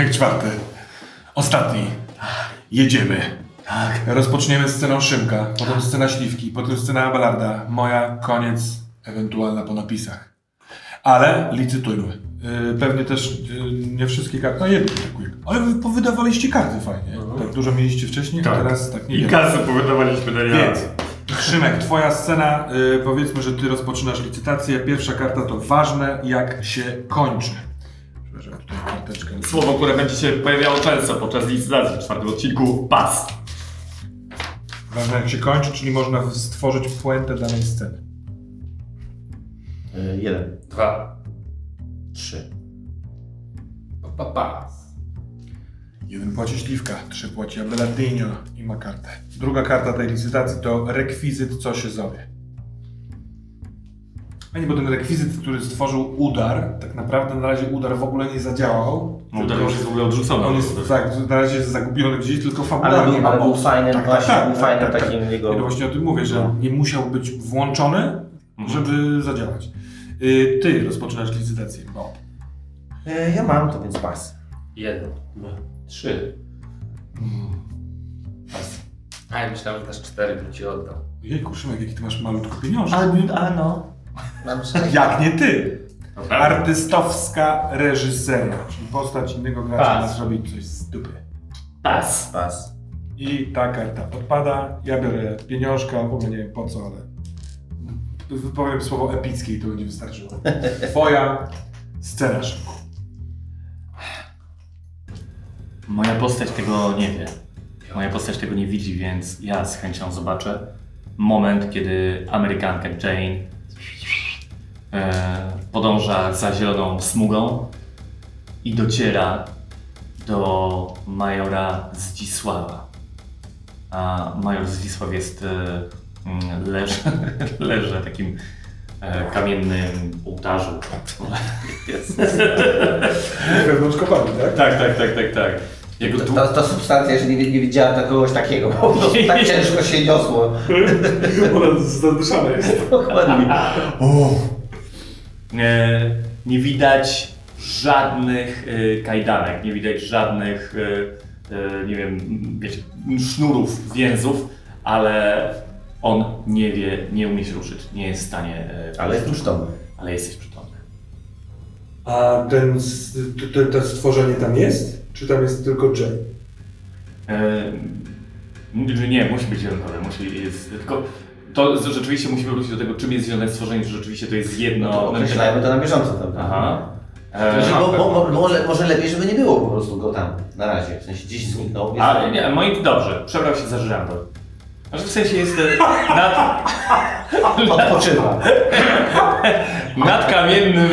Odcinek czwarty. Ostatni. Jedziemy. Tak. Rozpoczniemy sceną Szymka, potem scena Śliwki, potem scena Abelarda. Moja, koniec, ewentualna po napisach. Ale licytujmy. Yy, pewnie też yy, nie wszystkie karty, no jedno brakuje. Ale wy powydawaliście karty fajnie. Tak dużo mieliście wcześniej, a teraz tak nie I wiem. kasę powydawaliśmy na Więc, Szymek, twoja scena, y, powiedzmy, że ty rozpoczynasz licytację. Pierwsza karta to ważne, jak się kończy. Karteczka. Słowo, które będzie się pojawiało często podczas licytacji w czwartym odcinku. Pas. Ważne, jak się kończy, czyli można stworzyć puentę danej sceny. Y, jeden. Dwa. Trzy. Pa, pa, pas. Jeden płaci śliwka, trzy płaci Abelardinho i ma kartę. Druga karta tej licytacji to rekwizyt, co się zowie. A nie, bo ten rekwizyt, który stworzył udar, tak naprawdę na razie udar w ogóle nie zadziałał. Udar już jest w ogóle odrzucony. On jest tak, na razie jest zagubiony gdzieś, tylko fabuła Ale nie był, ma ale był mocy. fajnym, Tak, właśnie, tak, był tak, tak, takim tak. jego... Ja właśnie o tym mówię, że No. nie musiał być włączony, żeby zadziałać. Y, Ty rozpoczynasz licytację, Bob. Y, Ja mam to, więc pas. Jeden. Dwa. Trzy. Pas. A ja myślałem, że dasz cztery, bym ci oddał. Jejku, Szymek, jaki ty masz malutko pieniążek. a no. Jak nie ty? Artystowska reżyseria, czyli postać innego gracza ma zrobić coś z dupy. Pas. Pas. I ta karta odpada, ja biorę pieniążka, ogóle nie wiem po co, ale powiem słowo epickie i to będzie wystarczyło. Twoja scena, Szymku. Moja postać tego nie wie. Moja postać tego nie widzi, więc ja z chęcią zobaczę moment, kiedy Amerykanka Jane podąża za zieloną smugą i dociera do majora Zdzisława. A major Zdzisław jest, e, mm, leży, leży na takim e, kamiennym ołtarzu. Wewnątrz kopalni, tak? Tak, tak, tak, tak, tak. Jego To, dłu- to, to substancja, że nie, nie widziałem tak kogoś takiego, po prostu tak ciężko się niosło. Ona zadyszana jest. Dokładnie. O, E, nie widać żadnych e, kajdanek, nie widać żadnych, e, e, nie wiem, wiecie, sznurów, więzów, ale on nie wie, nie umie się ruszyć, nie jest w stanie. e, Ale jest przytomny. ale jesteś przytomny. A ten, s- t- t- to stworzenie tam jest? Czy tam jest tylko Jay? E, nie, musi być zielonkowe, musi jest, tylko to rzeczywiście musimy wrócić do tego, czym jest zielone stworzenie, czy rzeczywiście to jest jedno. No to określajmy to na bieżąco tam. Aha. Znaczy, E, bo, bo, bo, może, może lepiej, żeby nie było po prostu go tam na razie. W sensie gdzieś zniknął. jest- A nie, moi dobrze, przebrał się za żyrandol. Znaczy w sensie jest e, nad, Odpoczywa. nad kamiennym,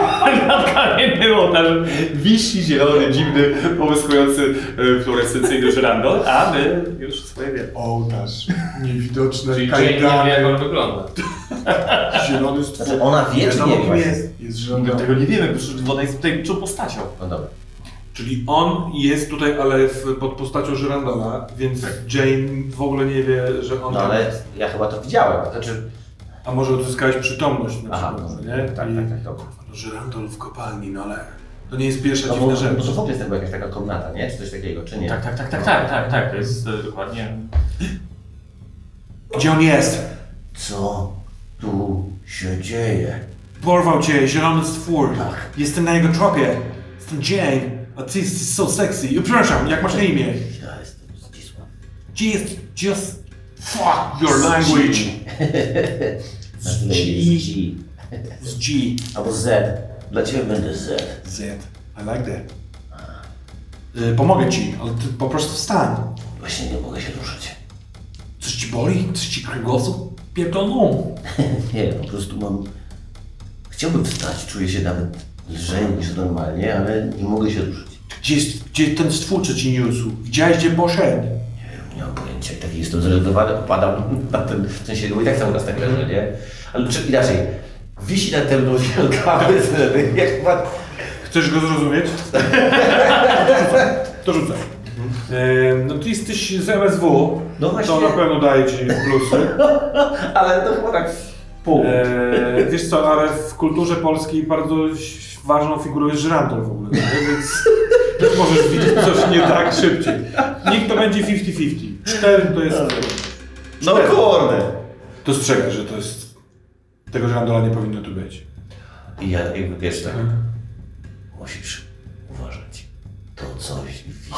nad kamiennym ołtarzem wisi zielony, dziwny, połyskujący e, fluorescencyjny żyrandol, a my już swoje wiemy. Ołtarz, niewidoczne Czyli Jane nie wie, jak on wygląda. zielony Znaczy stwór. ona wie, czy nie wie jest. Jest My żądany. tego nie wiemy, bo przecież woda jest tutaj czą postacią. No dobra. Czyli on jest tutaj, ale w, pod postacią Żyrandola, więc Jane w ogóle nie wie, że on No tam ale jest. ja chyba to widziałem. Znaczy... A może odzyskałeś przytomność na Aha, przykład, no, nie? tak, tak, I- tak, dobra. Żyrandol w kopalni, no ale to nie jest pierwsza No dziwna rzecz. to w ogóle jest jakaś taka komnata, nie? Czy coś takiego, czy nie? Tak, tak, tak, tak, tak, tak, tak, to jest e, dokładnie... Gdzie on jest? Co tu się dzieje? Porwał cię, zielony stwór. Tak. Jestem na jego tropie. Jestem Jane. A ty jesteś so sexy. Przepraszam, jak masz na imię? Ja jestem Zdzisław. Gdzie jest... Just... Fuck your language. G. z G. Albo Z. Dla Ciebie będę Z. Z. I like that. Y, pomogę ci, ale ty po prostu wstań. Właśnie nie mogę się ruszyć. Coś ci boli? Coś ci kręgosłup? Pierdolą. Nie, po prostu mam... Chciałbym wstać, czuję się nawet lżej niż normalnie, ale nie mogę się ruszyć. Gdzie jest gdzie ten stwór, co ci niósł? Widziałeś, gdzie poszedł? Nie wiem, nie mam pojęcia, taki jestem zrezygnowany, popadam na ten... W sensie, bo i tak cały raz tak leżę, nie? Ale czy inaczej, wisi nade mną wielkawy jak. Chcesz go zrozumieć? to rzucaj. No ty jesteś z MSW, No właśnie. to na pewno daje ci plusy. Ale to chyba tak Punkt. E, wiesz co, ale w kulturze polskiej bardzo ważną figurą jest żyrandol w ogóle, nie? więc też możesz widzieć coś nie tak szybciej. Nikt to będzie 50-50. Cztery to jest... No kurde. Dostrzegaj, że to jest... Tego żyrandola nie powinno tu być. I ja jakby wiesz tak. Musisz uważać. To coś widzi.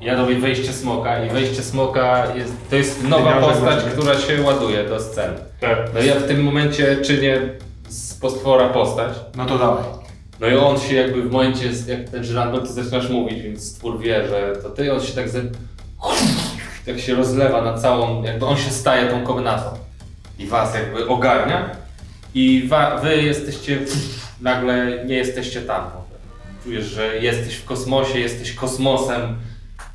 Ja robię wejście smoka i wejście smoka jest, to jest nowa że postać, która się ładuje do sceny. Tak. No i ja w tym momencie czynię z postwora postać. No to dawaj. No i on się jakby w momencie, jak ten żyrandol, ty zaczynasz mówić, więc stwór wie, że to ty, on się tak ze... tak się rozlewa na całą, jakby on się staje tą komnatą i was jakby ogarnia. I wy jesteście, nagle nie jesteście tam. Czujesz, że jesteś w kosmosie, jesteś kosmosem,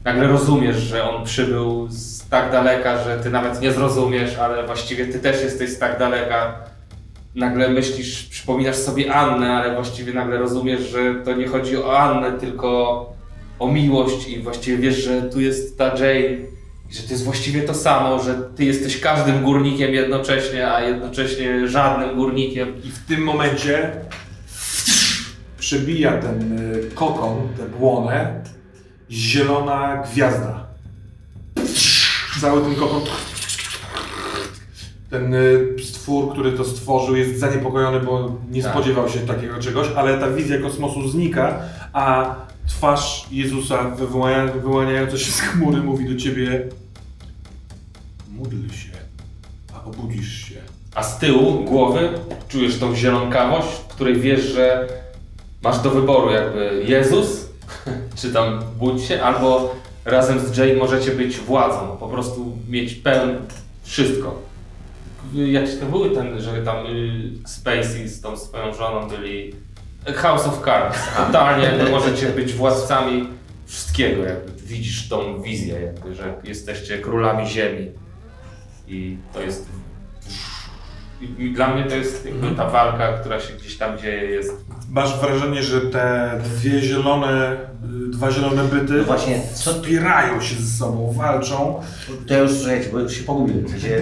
nagle rozumiesz, że on przybył z tak daleka, że ty nawet nie zrozumiesz, ale właściwie ty też jesteś z tak daleka. Nagle myślisz, przypominasz sobie Annę, ale właściwie nagle rozumiesz, że to nie chodzi o Annę, tylko o miłość i właściwie wiesz, że tu jest ta Jane i że to jest właściwie to samo, że ty jesteś każdym górnikiem jednocześnie, a jednocześnie żadnym górnikiem. I w tym momencie przebija ten y, kokon, tę błonę, zielona gwiazda. Cały ten kokon. Ten y, stwór, który to stworzył, jest zaniepokojony, bo nie Tak. spodziewał się takiego czegoś, ale ta wizja kosmosu znika, a twarz Jezusa wyłania, wyłaniająca się z chmury mówi do ciebie módl się, a obudzisz się. A z tyłu głowy czujesz tą zielonkawość, w której wiesz, że masz do wyboru jakby Jezus, czy tam budź się, albo razem z Jane możecie być władzą, po prostu mieć pełen wszystko. Jak to były ten, że tam y, Spacey z tą swoją żoną byli House of Cards. Totalnie jakby możecie być władcami wszystkiego, jakby widzisz tą wizję, jakby, że jesteście królami ziemi. I to jest i, dla mnie to jest jakby ta walka, która się gdzieś tam dzieje, jest. Masz wrażenie, że te dwie zielone, y, dwa zielone byty No właśnie, co- spierają się ze sobą, walczą. To ja już, słuchajcie, bo już się pogubiłem. W sensie,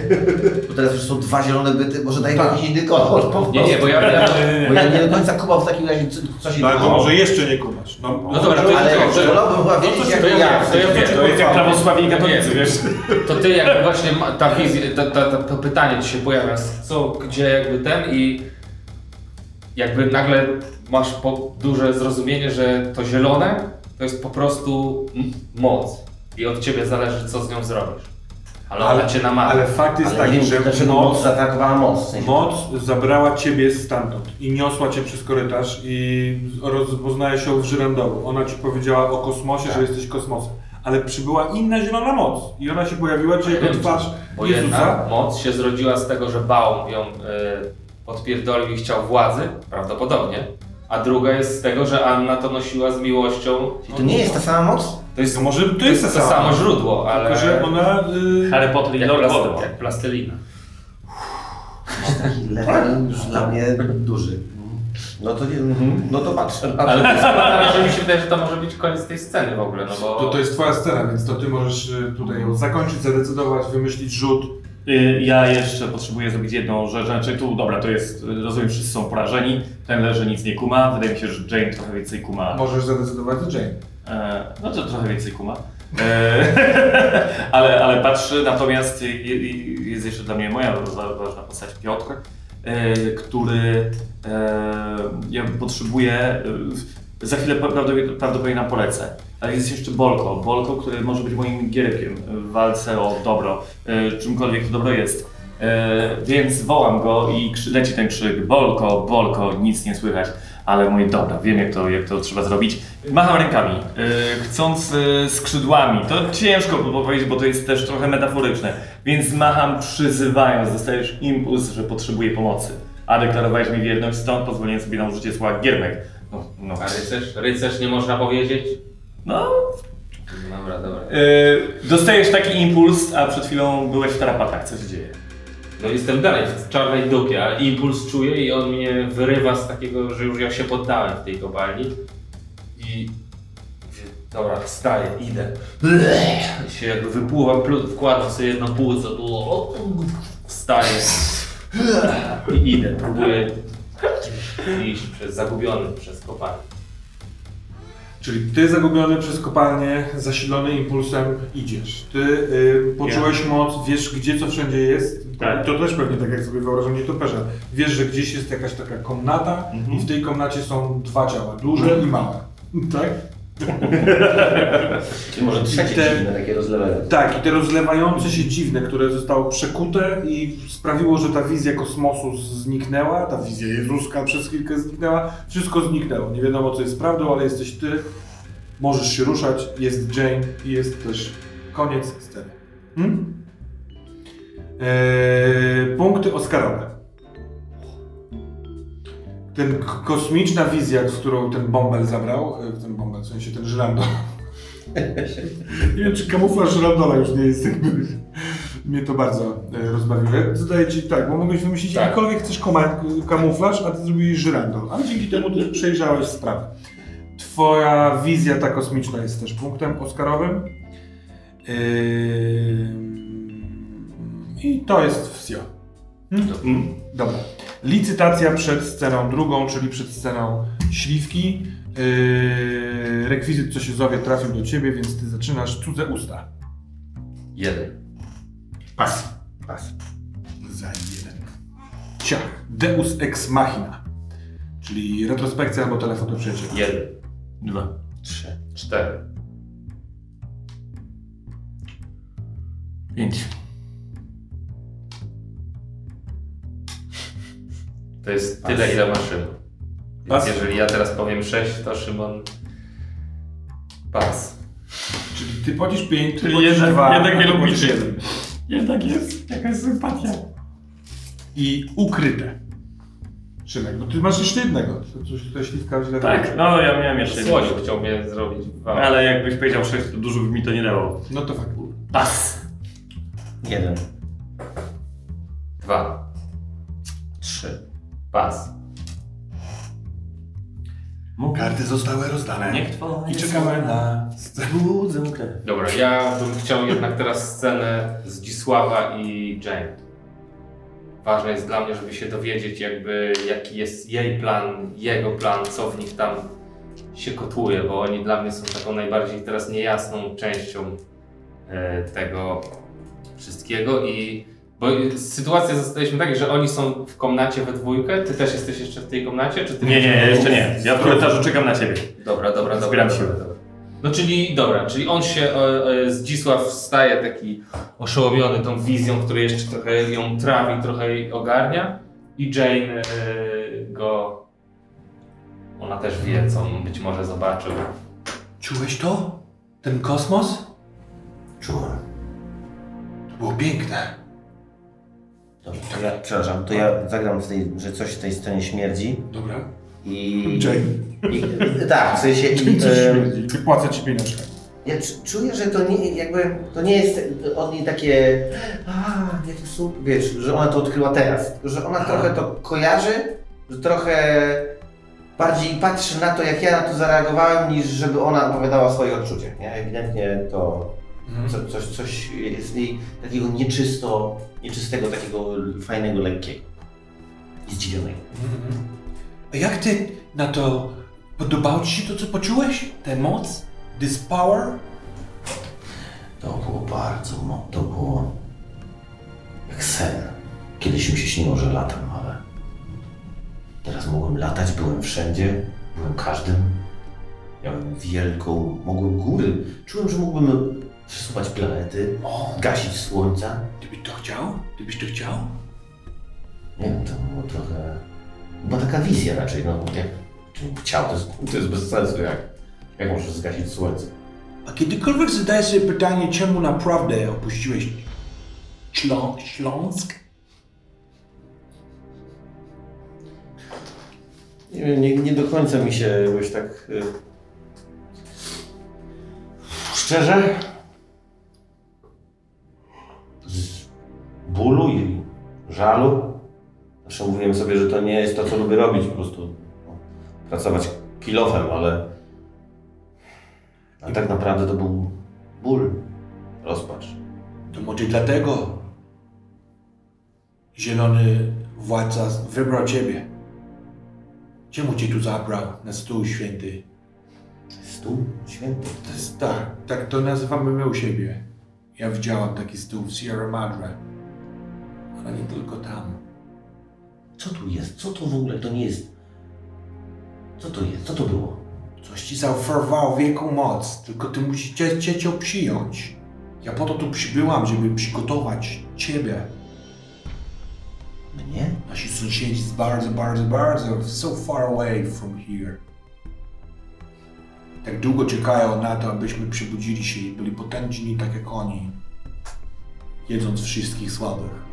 bo teraz już są dwa zielone byty, może daj mi Tak. jakiś inny kolor po prostu. Nie, nie, bo ja. ja Bo ja nie do końca kumam w takim razie, co, się No ale może jeszcze nie kumasz. No, No dobra, to- Ale to- to- wolałbym chyba to- wiedzieć, to- jak to ja to ja wiem. To jest jak prawosławie i katolicy, Nie. wiesz? To ty jakby właśnie ta wizja, ta, ta, ta, to pytanie ci się pojawia, co, gdzie jakby ten i jakby nagle masz duże zrozumienie, że to zielone to jest po prostu moc i od ciebie zależy co z nią zrobisz. Ale ona cię namawia. ale fakt jest Ale taki, że dlaczego moc zaatakowała moc. W sensie, moc zabrała ciebie stamtąd i niosła cię przez korytarz i rozpoznajesz się w żyrandolu. Ona ci powiedziała o kosmosie, Tak. że jesteś kosmosem. Ale przybyła inna zielona moc i ona się pojawiła ci jako twarz Bo jedna Jezusa. moc się zrodziła z tego, że Baum ją y, odpierdolił i chciał władzy, prawdopodobnie. A druga jest z tego, że Anna to nosiła z miłością. Czyli to nie jest ta sama moc? To jest, To może to to jest jest ta to sama. samo źródło, ale Tylko, że ona... Y, Harry Potter i jak, Lord jak plastelina. Taki level już dla mnie duży. No to mhm, no to patrzę. Ale to jest że mi się wydaje, że to może być koniec tej sceny w ogóle, no bo... to, to jest twoja scena, więc to ty możesz y, tutaj ją zakończyć, zadecydować, wymyślić rzut. Y, Ja jeszcze potrzebuję zrobić jedną rzecz, znaczy tu, dobra, to jest, rozumiem, wszyscy są porażeni, ten leży, nic nie kuma, wydaje mi się, że Jane trochę więcej kuma. Możesz zadecydować za Jane. E, no to trochę więcej kuma. E, ale, ale patrzę, natomiast je- je- jest jeszcze dla mnie moja wa- ważna postać Piotr, e, który ja potrzebuję, za chwilę prawdopodobnie, nam polecę. Ale jest jeszcze Bolko, Bolko, który może być moim gierkiem w walce o dobro, e, czymkolwiek to dobro jest. E, więc wołam go i leci ten krzyk, Bolko, Bolko, nic nie słychać. Ale mówię, dobra, wiem jak to, jak to trzeba zrobić. Macham rękami, e, chcąc skrzydłami. To ciężko powiedzieć, bo to jest też trochę metaforyczne. Więc macham przyzywając, dostajesz impuls, że potrzebuję pomocy. A deklarowałeś mi wierność, stąd pozwoliłem sobie na użycie słowa giermek. No, no. A rycerz? Rycerz nie można powiedzieć? no Dobra, dobra. e, dostajesz taki impuls, a przed chwilą byłeś w tarapatach. Co się dzieje? No jestem dalej w czarnej dupie, ale impuls czuję i on mnie wyrywa z takiego, że już ja się poddałem w tej kopalni. I dobra, wstaję, idę. I się jakby wypływam, wkładam sobie jedno płuco, tu, wstaję. I idę, próbuję iść przez zagubiony przez kopalnię. Czyli ty zagubiony przez kopalnię, zasilony impulsem idziesz. Ty y, poczułeś moc, wiesz gdzie co wszędzie jest. Tak. To też pewnie tak jak sobie wyobrażam nietoperza. Wiesz, że gdzieś jest jakaś taka komnata Mhm. i w tej komnacie są dwa ciała, duże i małe. Tak? Czy może trzecie te- dziwne, takie rozlewające. Tak, i te rozlewające się dziwne, które zostało przekute i sprawiło, że ta wizja kosmosu zniknęła, ta wizja jezuska przez chwilkę zniknęła, wszystko zniknęło. Nie wiadomo co jest prawdą, ale jesteś ty, możesz się ruszać, jest Jane i jest też koniec sceny. Hmm? Eee, punkty Oscarowe. Ten kosmiczna wizja, w którą ten bąbel zabrał, e, ten bąbel, w sensie ten żyrandol, nie wiem, czy kamuflaż Randola już nie jest jakby... Mnie to bardzo e, rozbawiło. Zadaję ci tak, bo mogłeś wymyślić Tak. jakikolwiek chcesz kamuflaż, a ty zrobiłeś żyrandol. Ale dzięki temu ty przejrzałeś sprawę. Twoja wizja ta kosmiczna jest też punktem oscarowym. Ym, I to jest wsio. Mm. Dobra. Licytacja przed sceną drugą, czyli przed sceną śliwki. Yy, rekwizyt, co się zowie, trafił do ciebie, więc ty zaczynasz cudze usta. Jeden. Pas. Pas. Za jeden. Ciach. Deus ex machina. Czyli retrospekcja albo telefon do przyjaciela. Jeden, Dwa. Trzy. cztery. Pięć. To jest tyle, ile ma Szymon. Pas. Jeżeli ja teraz powiem 6, to Szymon... Pas. Czyli ty płacisz 5, ty Czyli płacisz jednak- 2, jednak nie płacisz jeden. Jednak jest jakaś sympatia. I ukryte. Szymek, bo ty masz jeszcze jednego. To Coś tutaj śliwka źle Tak, wyszło. no ja miałem jeszcze jedno. Słoniu chciał mnie zrobić dwa. Ale jakbyś powiedział sześć, to dużo by mi to nie dało. No to fakt. Pas. Jeden. Dwa. Trzy. Pas. Karty zostały rozdane. Niech twoje I czekamy na... Krew. Dobra, ja bym chciał jednak teraz scenę Zdzisława i Jane. Ważne jest dla mnie, żeby się dowiedzieć jakby jaki jest jej plan, jego plan, co w nich tam się kotłuje, bo oni dla mnie są taką najbardziej teraz niejasną częścią e, tego wszystkiego i bo sytuacja zostaliśmy takie, że oni są w komnacie we dwójkę, ty też jesteś jeszcze w tej komnacie, czy ty Nie, nie, jeszcze nie. Ja w korytarzu czekam na ciebie. Dobra, dobra, dobra. Zbieram dobra, siły. dobra. No czyli, dobra, czyli on się, e, e, Zdzisław wstaje taki oszołomiony tą wizją, która jeszcze trochę ją trawi, trochę jej ogarnia i Jane e, go, ona też wie, co on być może zobaczył. Czułeś to? Ten kosmos? Czułem. To było piękne. Dobrze, to ja, przepraszam, to ja zagram w tej, że coś w tej scenie śmierdzi Dobra. i... Jane. I, tak, w sensie i. Wypłacę ci pieniążkę. Ja cz- czuję, że to nie, jakby, to nie jest od niej takie, a, nie to super, wiesz, że ona to odkryła teraz, że ona trochę to kojarzy, że trochę bardziej patrzy na to, jak ja na to zareagowałem, niż żeby ona opowiadała swoje odczucia, nie? Ewidentnie to co, coś, coś jest w niej takiego nieczysto, nieczystego, takiego fajnego, lekkiego i zdziwionego. A jak ty na to... Podobało ci się to, co poczułeś? Tę moc? This power? To było bardzo, to było jak sen. Kiedyś mi się śniło, że latam, ale teraz mogłem latać, byłem wszędzie, byłem każdym. Miałem wielką, mogłem góry. Czułem, że mógłbym przesuwać planety, O, gasić słońca. ty byś to chciał? Ty byś to chciał? Nie wiem, to było trochę... Była taka wizja raczej, no jak chciał, to jest, to jest bez sensu, jak, jak możesz zgasić słońce. A kiedykolwiek zadajesz sobie pytanie, czemu naprawdę opuściłeś Ślą Śląsk? Nie wiem, nie, nie do końca mi się jakoś tak... Y... Szczerze? Bólu i żalu? Zawsze mówiłem sobie, że to nie jest to, co lubię robić, po prostu no, pracować kilofem, ale... A tak naprawdę to był ból, rozpacz. To może dlatego zielony Władca wybrał ciebie. Czemu cię tu zabrał na stół święty? Stół święty. To jest tak, tak to nazywamy my u siebie. Ja widziałam taki stół w Sierra Madre. Ale nie tylko tam. Co tu jest? Co to w ogóle to nie jest? Co to jest? Co to było? Coś ci zaoferowało wielką moc, tylko ty musisz cię przyjąć. Ja po to tu przybyłam, żeby przygotować ciebie. Mnie? Nasi sąsiedzi jest bardzo, bardzo, bardzo so far away from here. Tak długo czekają na to, abyśmy przebudzili się i byli potężni tak jak oni, jedząc wszystkich słabych.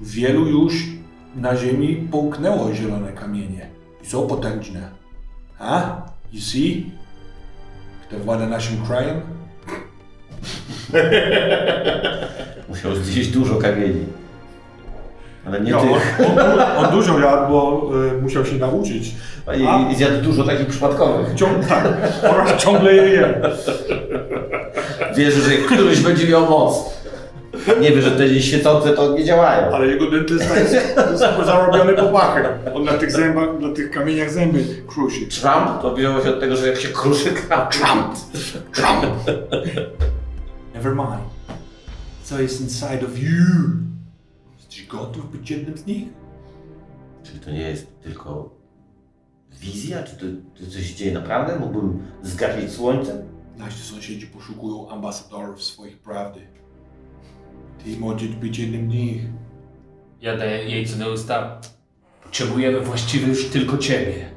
Wielu już na ziemi połknęło zielone kamienie i są potężne. A? You see? Kto włada naszym krajem? Musiał zjeść dużo kamieni. Ale nie No, tych. on, on dużo jadł, bo y, musiał się nauczyć. I, I zjadł dużo takich przypadkowych. Ciąg, tak, oraz ciągle je je. Wierzy, że któryś będzie miał moc. Nie wie, że te świecące to nie działają. Ale jego dentysta jest wysoko zarobiony po pachę. On na tych zębach, na tych kamieniach zęby kruszy. Trump to wzięło się od tego, że jak się kruszy krab. Trump! Trump! Never mind. Co jest inside of you? Jesteś gotów być jednym z nich? Czy to nie jest tylko wizja? Czy to, to coś się dzieje naprawdę? Mógłbym zgasić słońce? Nasi sąsiedzi poszukują ambasadorów swoich prawdy. Ty możesz być jednym z nich. Ja daję jej co do usta. Potrzebujemy właściwie już tylko ciebie.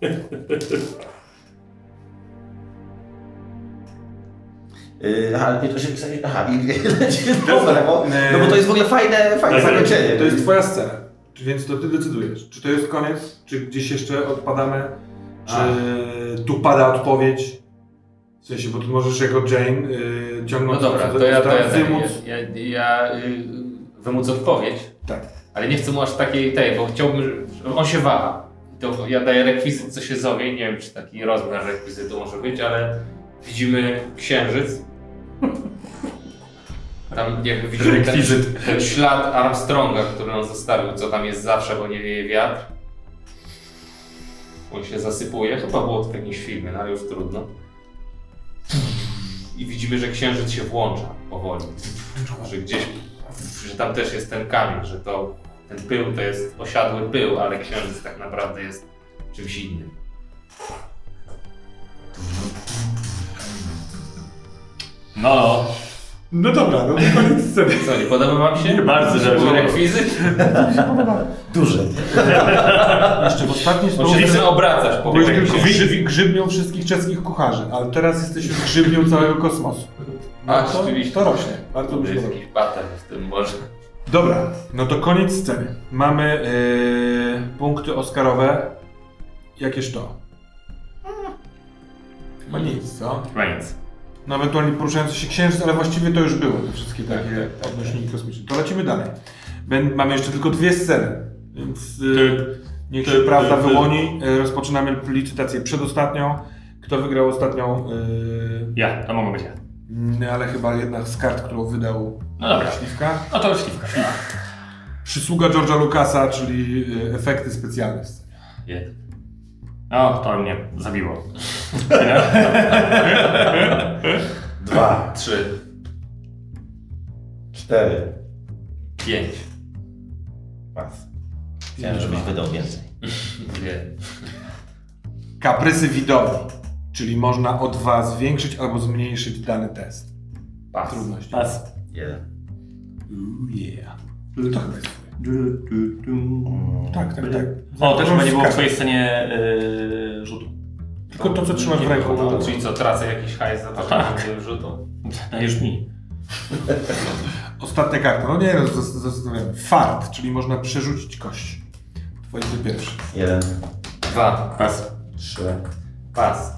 Yy, aha, nie, to się Aha, i dobra, bo, no bo to jest w ogóle fajne, fajne Tak, zakończenie. To jest twoja scena, więc to ty decydujesz. Czy to jest koniec, czy gdzieś jeszcze odpadamy, czy tu pada odpowiedź. W sensie, bo tu możesz jako Jane y, No ciągnąć dobra, za- to ja, to ja, wymóc. ja, ja, ja y, wymóc odpowiedź, Tak. ale nie chcę mu aż takiej tej, bo chciałbym, on się waha. To ja daję rekwizyt, co się zowie, nie wiem czy taki rozmiar rekwizytu może być, ale widzimy księżyc. Tam jakby widzimy ten, ten ślad Armstronga, który on zostawił, co tam jest zawsze, bo nie wieje wiatr. On się zasypuje, chyba było to w jakimś filmie, no ale już trudno. I widzimy, że księżyc się włącza powoli. Że gdzieś, że tam też jest ten kamień, że to ten pył to jest osiadły pył, ale księżyc tak naprawdę jest czymś innym. No, No dobra, no to koniec sceny. co, nie podoba wam się? Bardzo Że był rekwizyt? Duże. Jeszcze w ostatniej On się chce obracać po Byłeś tylko grzyb, grzybnią wszystkich czeskich kucharzy, ale teraz jesteś już grzybnią całego kosmosu. A, to, rzeczywiście. to rośnie. Bardzo się Jest jakiś patent w tym może. Dobra, no to koniec sceny. Mamy yy, punkty Oscarowe. Jakież to? Chyba nic, co? Chyba nic. No ewentualnie poruszający się księżyc, ale właściwie to już było, te wszystkie takie tak, tak, odnośniki kosmiczne. To lecimy dalej. Mamy jeszcze tylko dwie sceny, więc yy, niech się prawda wyłoni. Yy, rozpoczynamy licytację przedostatnią. Kto wygrał ostatnią? Yy, Ja, to mogę być ja. mm, ale chyba jedna z kart, którą wydał No dobra. Śliwka. No to śliwka. Przysługa George'a Lucasa, czyli yy, efekty specjalne. Jeden. No, to mnie zabiło. Dwa, Trzy, cztery. pięć, Pas. Chciałem, żebyś wydał więcej. dwie. Kaprysy widowi, czyli można o dwa zwiększyć albo zmniejszyć dany test. Pas. Trudności. Pas. Jeden. Ooh, yeah. To chyba jest twoje. Tak, tak, tak. O, też chyba nie było w twojej scenie yy, rzutu. Tylko to, co trzymasz w ręku. było, No, no, Czyli co, tracę jakiś hajs za to, że Tak. nie wrzutu? Dajesz mi. Ostatnia karta. No nie, no, zas- zastanawiamy. Fart, czyli można przerzucić kość. Twoje ty pierwszy. Jeden. Dwa. Pas. Trzy. Pas.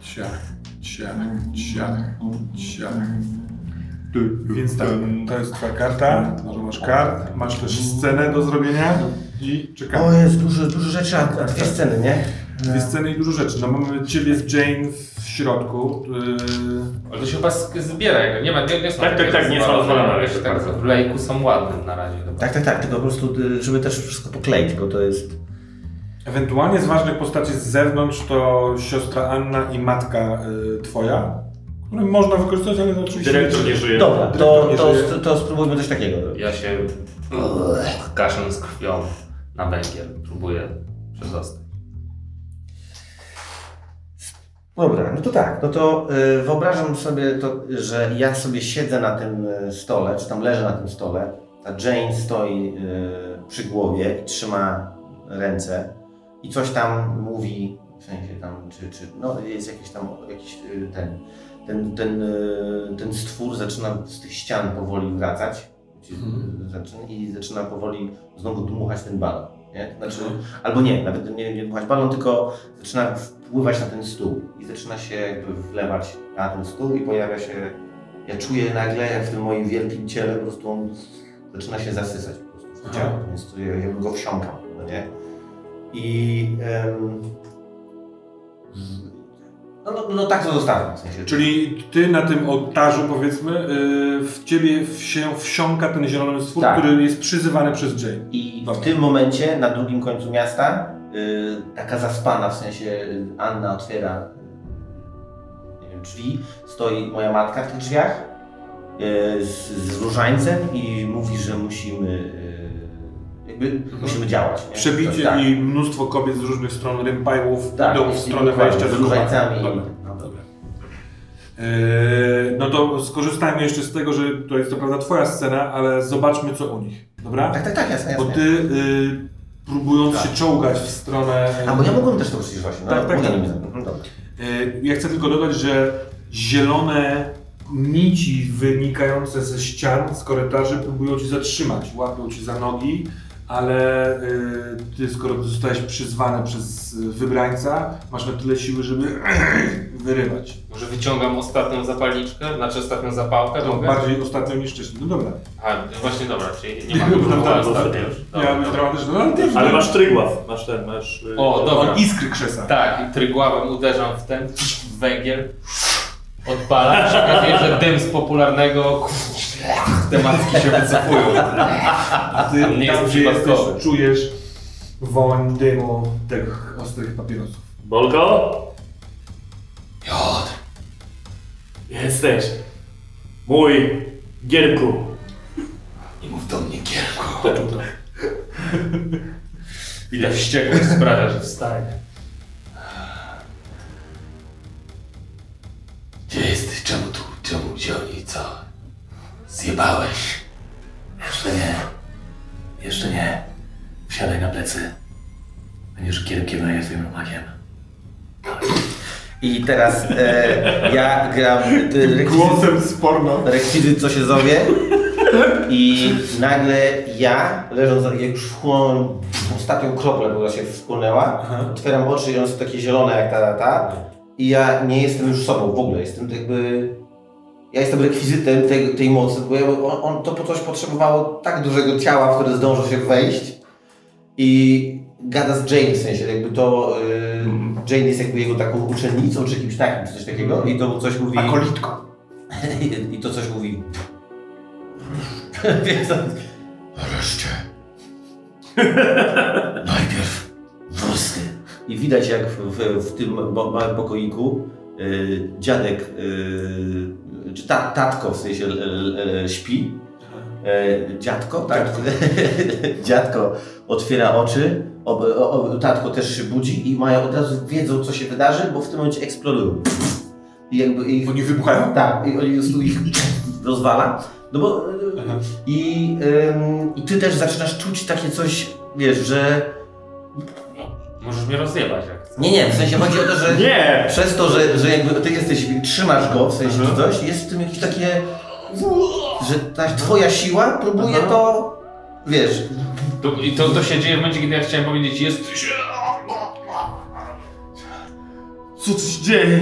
Ciach, ciach, ciach, ciach. Więc tak, to jest twoja karta. Dużo masz kart. Masz też scenę do zrobienia i O, czekamy. jest dużo, dużo rzeczy, a a dwie sceny, nie? Dwie sceny i dużo rzeczy. No mamy ciebie z Jane w środku. Yy, Ale to się chyba zbiera, jakby. nie ma, nie, nie są Tak, tak, tak, nie są rozwalone, jakby tak, tak, tak. w lejku są ładne na razie chyba. Tak, tak, tak, tylko po prostu, y, żeby też wszystko pokleić, bo to jest... ewentualnie z ważnych postaci z zewnątrz to siostra Anna i matka yy, twoja, które można wykorzystać, ale to oczywiście... Dyrektor nie żyje. Dobra, to, nie to, żyje. to, to spróbujmy coś takiego. Ja się kaszę z krwią na węgiel, próbuję przedostać. Dobra, no to tak, no to y, wyobrażam sobie to, że ja sobie siedzę na tym y, stole, czy tam leżę na tym stole, a Jane stoi y, przy głowie i trzyma ręce i coś tam mówi, w sensie tam, czy, czy no jest jakiś tam, jakiś y, ten, ten, ten, y, ten stwór zaczyna z tych ścian powoli wracać Mhm. zaczyna, i zaczyna powoli znowu dmuchać ten balon, nie? Znaczy, albo nie, nawet nie, nie dmuchać balon, tylko zaczyna wpływać na ten stół i zaczyna się jakby wlewać na ten stół i pojawia się, ja czuję nagle jak w tym moim wielkim ciele po prostu on zaczyna się zasysać po prostu w ciało, więc to ja, ja go wsiąkam, no nie? I em, no, no, no tak to zostawiam w sensie. Czyli ty na tym ołtarzu, powiedzmy, yy, w ciebie się wsiąka ten zielony stwór, Tak. który jest przyzywany przez Jane. I Dobra. w tym momencie na drugim końcu miasta, y, taka zaspana, w sensie y, Anna otwiera y, nie wiem, drzwi, stoi moja matka w tych drzwiach y, z, z różańcem i mówi, że musimy y, jakby musimy działać. nie? Przebicie tak. i mnóstwo kobiet z różnych stron rympajłów tak, idą w stronę wejścia do różańcami. Dobra. No, dobra. Yy, no to skorzystajmy jeszcze z tego, że to jest to prawda twoja scena, ale zobaczmy co u nich, dobra? Tak, tak, tak, jasne, Bo jasne. ty yy, próbując się czołgać w stronę... A bo ja mogłem też to przecież właśnie. No, Tak, tak, tak. mhm, dobra. Yy, Ja chcę tylko dodać, że zielone nici wynikające ze ścian, z korytarzy próbują cię zatrzymać, łapią cię za nogi, ale yy, ty skoro zostałeś przyzwany przez yy, wybrańca, masz na tyle siły, żeby wyrywać. Może wyciągam ostatnią zapalniczkę, znaczy ostatnią zapałkę, To mogę? bardziej ostatnio niż wcześniej. No dobra. A, właśnie dobra, czyli nie ma No, już. Dobra, być dobra. dramatyczna, no ale też Ale masz trygław, masz ten, masz... y, O, dobra. Iskry krzesa. Tak, i trygławem uderzam w ten w węgiel, odpalam, się okazuje, że dym z popularnego te macki się wycofują. A ty Nie tam, jest gdzie jesteś, czujesz woń dymu tych ostrych papierosów. Bolko? Piotr, Jesteś. Mój Gierku. nie mów do mnie kierunku. Widać wściekłość sprawia, że wstaje. Teraz e, ja gram rekwizyt, Głosem z porno. rekwizyt, co się zowie. I nagle ja, leżąc, jak już wchłonąłem ostatnią kroplę, która się wchłonęła, Aha. otwieram oczy i one są takie zielone jak ta, ta, ta. I ja nie jestem już sobą w ogóle. Jestem jakby... Ja jestem rekwizytem tej, tej mocy, bo ja, on, on to po coś potrzebowało tak dużego ciała, w które zdąży się wejść. I gada z Jane, w sensie jakby to... y, Jane jest jakby jego taką uczennicą, czy kimś takim, czy coś takiego. I to coś mówi... Akolitką. I to coś mówi. Więc on- Wreszcie. Najpierw włosy. I widać jak w, w, w tym ma- małym pokoiku y, dziadek, y, czy ta, tatko w sensie śpi. E, dziadko, tak? dziadko otwiera oczy, ob, o, o, tatko też się budzi i mają od razu wiedzą co się wydarzy, bo w tym momencie eksplodują. I jakby ich, Oni wybuchają? tak, i oni po ich rozwala. No bo Aha. i, ym, i ty też zaczynasz czuć takie coś, wiesz, że. Możesz mnie rozjebać jak chcesz. Nie, nie, w sensie chodzi o to, że Nie! przez to, że, że jakby ty jesteś, trzymasz go, w sensie Aha. czy coś, jest w tym jakieś takie. że ta twoja siła próbuje Aha. to. Wiesz, To, to, to się dzieje w momencie, kiedy ja chciałem powiedzieć jesteś... Co tu się dzieje?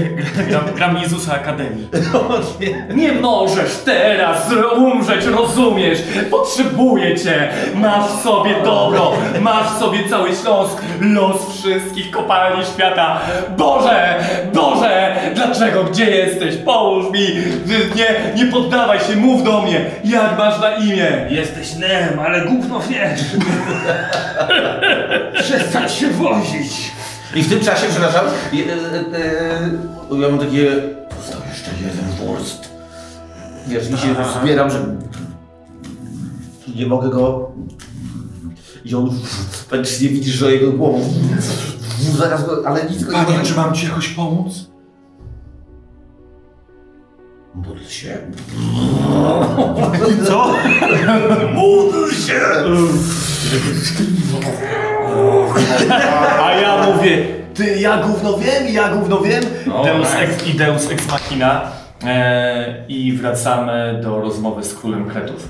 Gram, gram Jezusa Akademii. O nie. Nie możesz teraz umrzeć, rozumiesz? Potrzebuję cię. Masz w sobie dobro, masz w sobie cały Śląsk, los wszystkich kopalni świata. Boże, Boże, dlaczego, gdzie jesteś? Pomóż mi. Nie, nie poddawaj się, mów do mnie. Jak masz na imię? Jesteś Nem, ale gówno wiesz. Przestań się wozić. I w tym czasie, przepraszam, je, e, e, ja mam takie... Został jeszcze jeden wurst. Wiesz, i się zbieram, że... Nie mogę go... I on... Praktycznie widzisz, że jego głową... Zaraz go... Ale nic go nie Panie, czy mam ci jakoś pomóc? Módl się. Co? Módl się! A ja mówię, ty, ja gówno wiem, ja gówno wiem. No, Deus nice. ex, I Deus ex machina. E, I wracamy do rozmowy z królem kretów.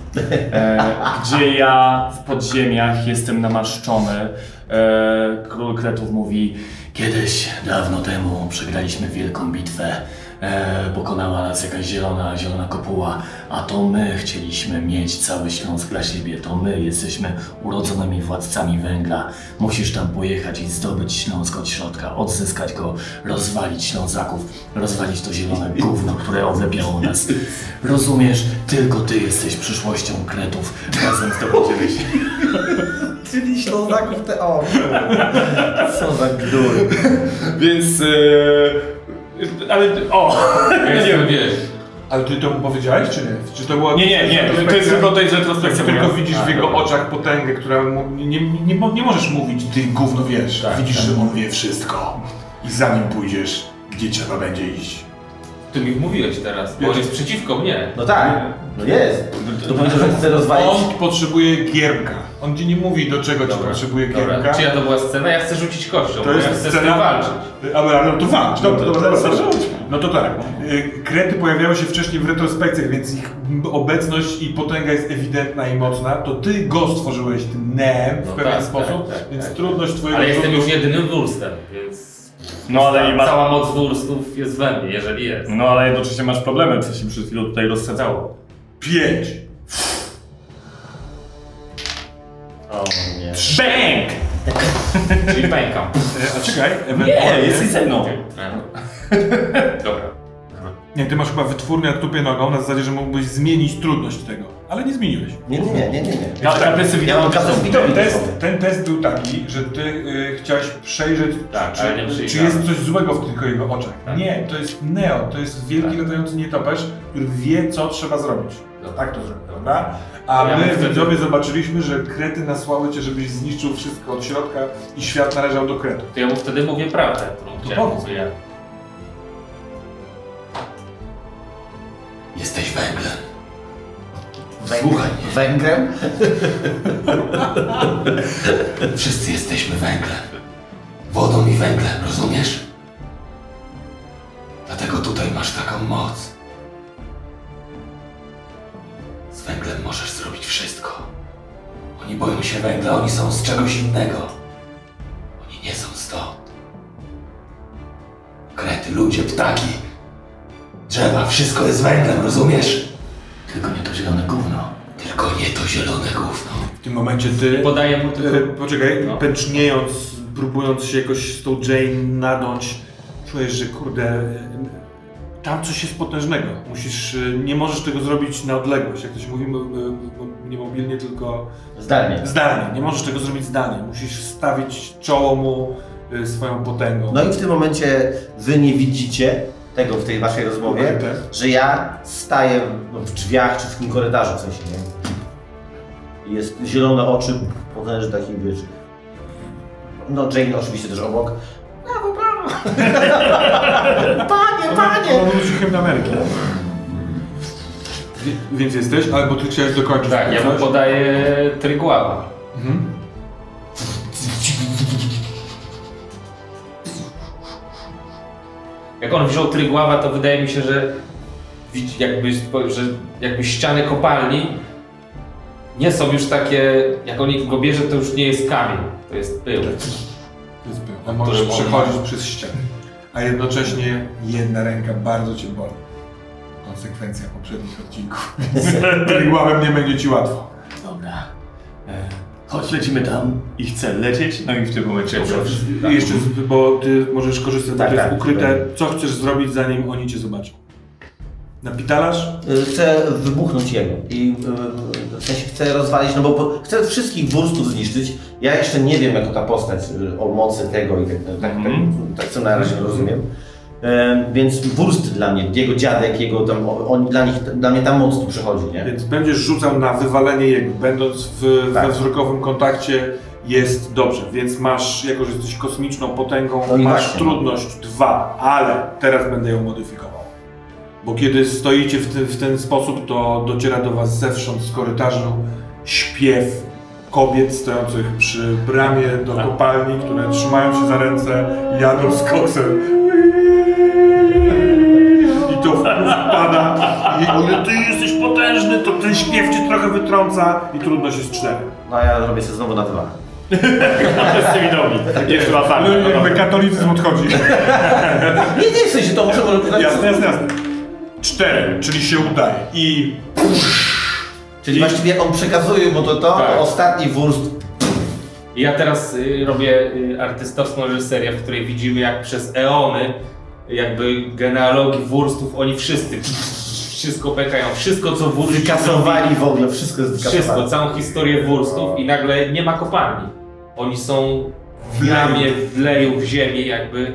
E, gdzie ja w podziemiach jestem namaszczony. E, król kretów mówi, kiedyś, dawno temu przegraliśmy wielką bitwę. E, pokonała nas jakaś zielona, zielona kopuła, a to my chcieliśmy mieć cały Śląsk dla siebie. To my jesteśmy urodzonymi władcami węgla. Musisz tam pojechać i zdobyć Śląsk od środka, odzyskać go, rozwalić Ślązaków, rozwalić to zielone gówno, które oblepiało nas. Rozumiesz? Tylko ty jesteś przyszłością kretów. Razem zdobędziemy się. Czyli Ślązaków te... O, Co za gdur. Więc... E, ale... O! Ja jestem, wiesz, Ale ty to mu powiedziałeś, czy nie? Czy to było... Nie, nie, nie, to, jest tylko to jest retrospekcja. Tylko mówię. widzisz w jego oczach potęgę, która mu, nie, nie, nie, nie możesz mówić, ty gówno wiesz. Tak, widzisz, tak. że on wie wszystko. I za nim pójdziesz, gdzie trzeba będzie iść. ty mi mówiłeś teraz, bo on jest przeciwko mnie. No tak, no jest. To powiedział, że chce rozwalić... On potrzebuje giermka. On ci nie mówi, do czego ci Dobra, potrzebuje Dobra, giermka. czyja to była scena? Ja chcę rzucić kością, To bo ja jest chcę z tym scena... walczyć. Ale, no to walcz, dobra, dobra, dobra, dobra. rzuć. No to tak. Y, Krety pojawiały się wcześniej w retrospekcjach, więc ich obecność i potęga jest ewidentna i mocna. To ty go stworzyłeś, tym nem w No pewien tak, sposób, tak, tak, więc tak. trudność twojego Ale jestem już jedynym wurstem, więc... No ale i masz... Cała moc wurstów jest we mnie, jeżeli jest. No ale jednocześnie masz problemy, co się przed chwilą tutaj rozsadzało. Pięć. Nie. BANG! Czyli pękam. E, A czekaj, Nie, ewentualnie... jesteś ze mną. Dobra. Nie, ty masz chyba wytwórnię na tupie nogą na zasadzie, że mógłbyś zmienić trudność tego, ale nie zmieniłeś. Nie, nie, nie, nie, nie. nie. Ja, ja Ja mam kasę Ten test, ten test był taki, że ty y, chciałeś przejrzeć, Tak, czy, ale nie czy jest coś złego w tych jego oczach. Tak. Nie, to jest Neo, to jest wielki Tak. latający nietoperz, który wie, co trzeba zrobić. No, tak to zrobił, prawda? A Ja my, widzowie, zobaczyliśmy, że krety nasłały cię, żebyś zniszczył wszystko od środka i świat należał do kretów. To ja mu wtedy mówię prawdę, którą chciałem powiedz. ja. Jesteś węglem. Słuchaj. Węgrem? Wszyscy jesteśmy węglem. Wodą i węglem, rozumiesz? Dlatego tutaj masz taką moc. Z węglem możesz zrobić wszystko. Oni boją się węgla, oni są z czegoś innego. Oni nie są stąd. Krety, ludzie, ptaki, drzewa, wszystko jest węglem, rozumiesz? Tylko nie to zielone gówno. Tylko nie to zielone gówno. W tym momencie ty, Podaję mu e, tylko... poczekaj, No. pęczniejąc, próbując się jakoś z tą Jane nadąć, czujesz, że kurde, e, tam coś jest potężnego. Musisz, e, nie możesz tego zrobić na odległość, jak to się mówi, mo- nie mobilnie, tylko Zdalnie. zdalnie. Nie możesz tego zrobić zdalnie. Musisz stawić czoło mu e, swoją potęgą. No i w tym momencie wy nie widzicie tego w tej waszej rozmowie, Okej, tak. że ja staję w drzwiach czy w tym korytarzu w sensie, nie? Jest zielone oczy, potężny taki, wiesz... No Jane oczywiście też obok. Panie, panie! On był ciuchem na Ameryki. Wie- Więc jesteś, albo ty chciałeś dokończyć Tak, ja mu podaję trygława. Mhm. Jak on wziął trygława, to wydaje mi się, że jakby, że jakby ściany kopalni nie są już takie, jak on go bierze, to już nie jest kamień, to jest pył. A możesz przechodzić przez ścianę. a jednocześnie jedna ręka bardzo cię boli. Konsekwencja poprzednich odcinków. Tygławem nie będzie ci łatwo. Dobra. E, chodź, lecimy tam i chcę lecieć. No i w tym momencie I jeszcze, z- bo ty możesz korzystać, Tak, bo to jest tak. ukryte. Co chcesz zrobić, zanim oni cię zobaczą? Napitalasz? Y, Chcę wybuchnąć jego i y, w sensie chcę rozwalić, no bo chcę wszystkich wurstów zniszczyć. Ja jeszcze nie wiem jako ta postać y, o mocy tego i tak, tak, Mhm. tak, tak co na razie rozumiem. E, więc wurst dla mnie, jego dziadek, jego tam, o- oni, dla, nich, dla mnie ta moc tu przychodzi, nie? Więc będziesz rzucał na wywalenie jego. Będąc w, Tak. we wzrokowym kontakcie jest dobrze, więc masz, jako że jesteś kosmiczną potęgą, No masz właśnie. trudność dwa, ale teraz będę ją modyfikował. Bo kiedy stoicie w ten, w ten sposób, to dociera do was zewsząd z korytarzu śpiew kobiet stojących przy bramie do Tak. kopalni, które trzymają się za ręce, jadą z koksem. I to wpada. I ty jesteś potężny, to ten śpiew cię trochę wytrąca i trudność jest cztery. No a ja robię sobie znowu na dwa. z tymi nogi. Jeszcze łapami. Ale jakby katolicyzm odchodzi. Nie, nie, w sensie to może... może Jasne, jasne, jasne. Cztery, czyli się udaje. I Czyli właściwie on przekazuje mu to, to, Tak. to ostatni wurst. Ja teraz y, robię y, artystowską reżyserię, w której widzimy jak przez eony jakby genealogii wurstów oni wszyscy wszystko pekają, wszystko co wurst Wykasowali w ogóle, wszystko jest Wszystko, całą historię wurstów i nagle nie ma kopalni. Oni są w jamie, w leju, w ziemi jakby.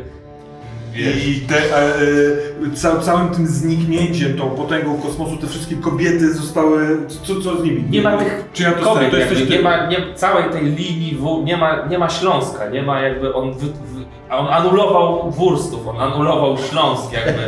Wiesz. I te, e, e, ca, całym tym zniknięciem, tą potęgą kosmosu, te wszystkie kobiety zostały. Co, co z nimi? Nie ma tych Czy ja to kobiet, to jakby, jesteś nie ty? ma nie, całej tej linii, w, nie, ma, nie ma Śląska, nie ma jakby on, wy, a on anulował wurstów, on anulował Śląsk jakby.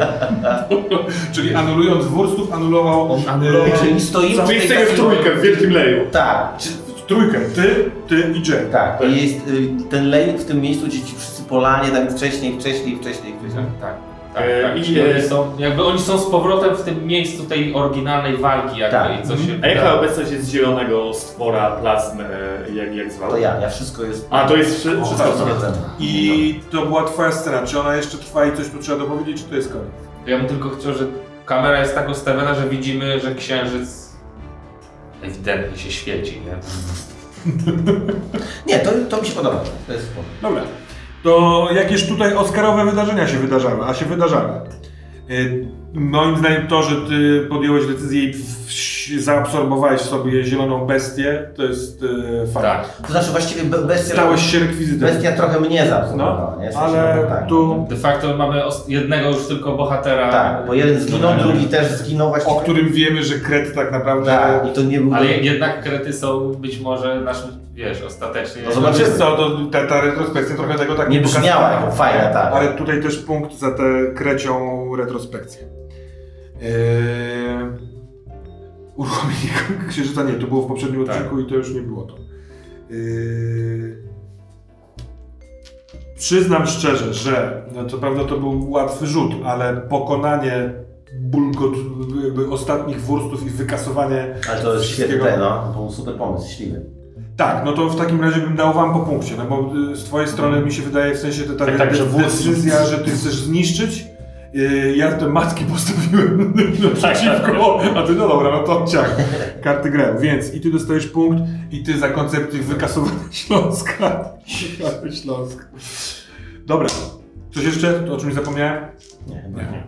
Czyli anulując wurstów, anulował. On anulował- e, Czyli stoimy całą- w tej takiej- w wielkim leju. Tak, czy, Trójkę, ty, ty i Jack. tak. I jest y, ten lej w tym miejscu, gdzie ci wszyscy polanie, tam wcześniej, wcześniej, wcześniej, wcześniej. Tak. Tak, E, tak. i- Czyli oni są, jakby oni są z powrotem w tym miejscu tej oryginalnej walki jakby Tak. i co się A jaka obecność jest zielonego stwora plazmy, e, jak, jak zwał? To ja, ja wszystko jest... A, to jest wszy- O, wszystko. tak, co- Jestem. I to była twoja scena. Czy ona jeszcze trwa i coś tu trzeba dopowiedzieć, czy to jest koniec? Ja bym tylko chciał, że kamera jest tak ustawiona, że widzimy, że księżyc ewidentnie się świeci, nie? Nie, to, to mi się podoba. To jest spoko. Dobra. To jakież tutaj Oscarowe wydarzenia się wydarzały, a się wydarzały. Y, Moim zdaniem to, że ty podjąłeś decyzję i zaabsorbowałeś w sobie zieloną bestię, to jest e, fakt. Tak. To znaczy właściwie be- bestia... Stałeś się rekwizytem. Bestia trochę mnie zaabsorbowała, No, nie? W sensie, ale no, tak. tu, De facto mamy jednego już tylko bohatera. Tak, bo jeden zginął, drugi też zginął właściwie. o którym wiemy, że Kret tak naprawdę... Tak, i to nie był... Ale jednak krety są być może naszym, wiesz, ostatecznie. No zobaczymy. Wiesz co, to, ta, ta retrospekcja trochę tego tak Nie brzmiała jako fajna, tak. Ale tutaj też punkt za tę krecią retrospekcję. Eee... Uruchomienie księżyca nie, to było w poprzednim Tak. odcinku i to już nie było to. Eee... Przyznam szczerze, że no co prawda to był łatwy rzut, ale pokonanie bulgot jakby ostatnich wurstów i wykasowanie Ale to jest wszystkiego- świetne, no. To był super pomysł, śliwy. tak, no to w takim razie bym dał wam po punkcie, no bo y, z twojej strony mi się wydaje w sensie to ta Tak, tak, decyzja, że ty chcesz zniszczyć. Y, Ja te matki postawiłem naprzeciwko, a ty no dobra, no to ciach, karty grę. Więc i ty dostajesz punkt i ty za koncepcję wykasowania Śląska. Śląsk. Dobra, coś jeszcze? To o czymś zapomniałem? Nie, chyba Nie.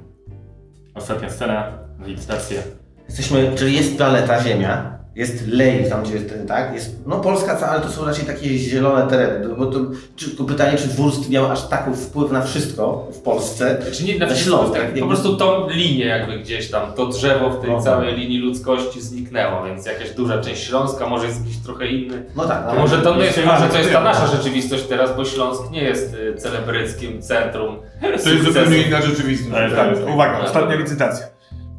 Ostatnia scena, licytacja. Jesteśmy, czyli jest planeta Ziemia, jest lej tam gdzie jest ten, tak? Jest, no Polska, ale to są raczej takie zielone tereny. To- Bo to, czy, to pytanie, czy wurst miał aż taki wpływ na wszystko w Polsce? Czy nie na Na wszystko, Śląsk, tak, jakby- po prostu tą linię jakby gdzieś tam, to drzewo w tej No. całej linii ludzkości zniknęło, więc jakaś duża część Śląska, może jest jakiś trochę inny. No tak, To no, może to, jest, może to jest ta nasza rzeczywistość teraz, bo Śląsk nie jest y, celebryckim centrum To jest zupełnie inna rzeczywistość. Ale Tak, tak. uwaga, ostatnia licytacja.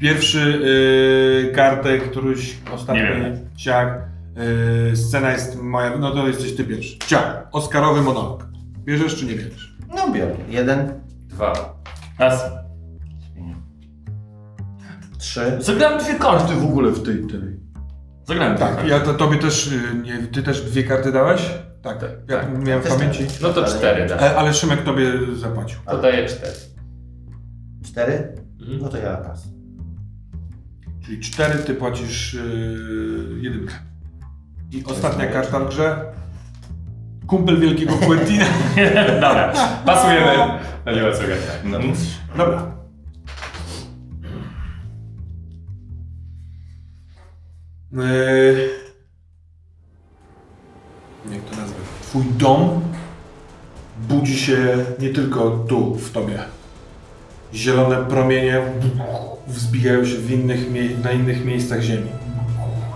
Pierwszy y, kartek, któryś ostatni ciach. Y, scena jest moja, no to jesteś ty pierwszy. Ciach, Oscarowy monolog. Bierzesz czy nie bierzesz? no biorę. Jeden, Dwa. Raz. trzy. Zagrałem dwie karty w ogóle w tej tej. Zagrałem Tak, ja to, tobie też, y, nie, ty też dwie karty dałeś? Tak, Tak, ja tak. miałem w Też pamięci. tak. No to cztery, tak. E, ale Szymek tobie zapłacił. To daję cztery. Cztery? Mhm. No to ja pas. Czyli cztery, ty płacisz yy, jedynkę. I ostatnia karta w grze. Kumpel wielkiego Quentina. Dobra, pasujemy. No nie ma co gadać. No. Dobra. Yy, jak to nazwę? Twój dom budzi się nie tylko tu, w tobie. Zielone promienie wzbijają się w innych, na innych miejscach ziemi,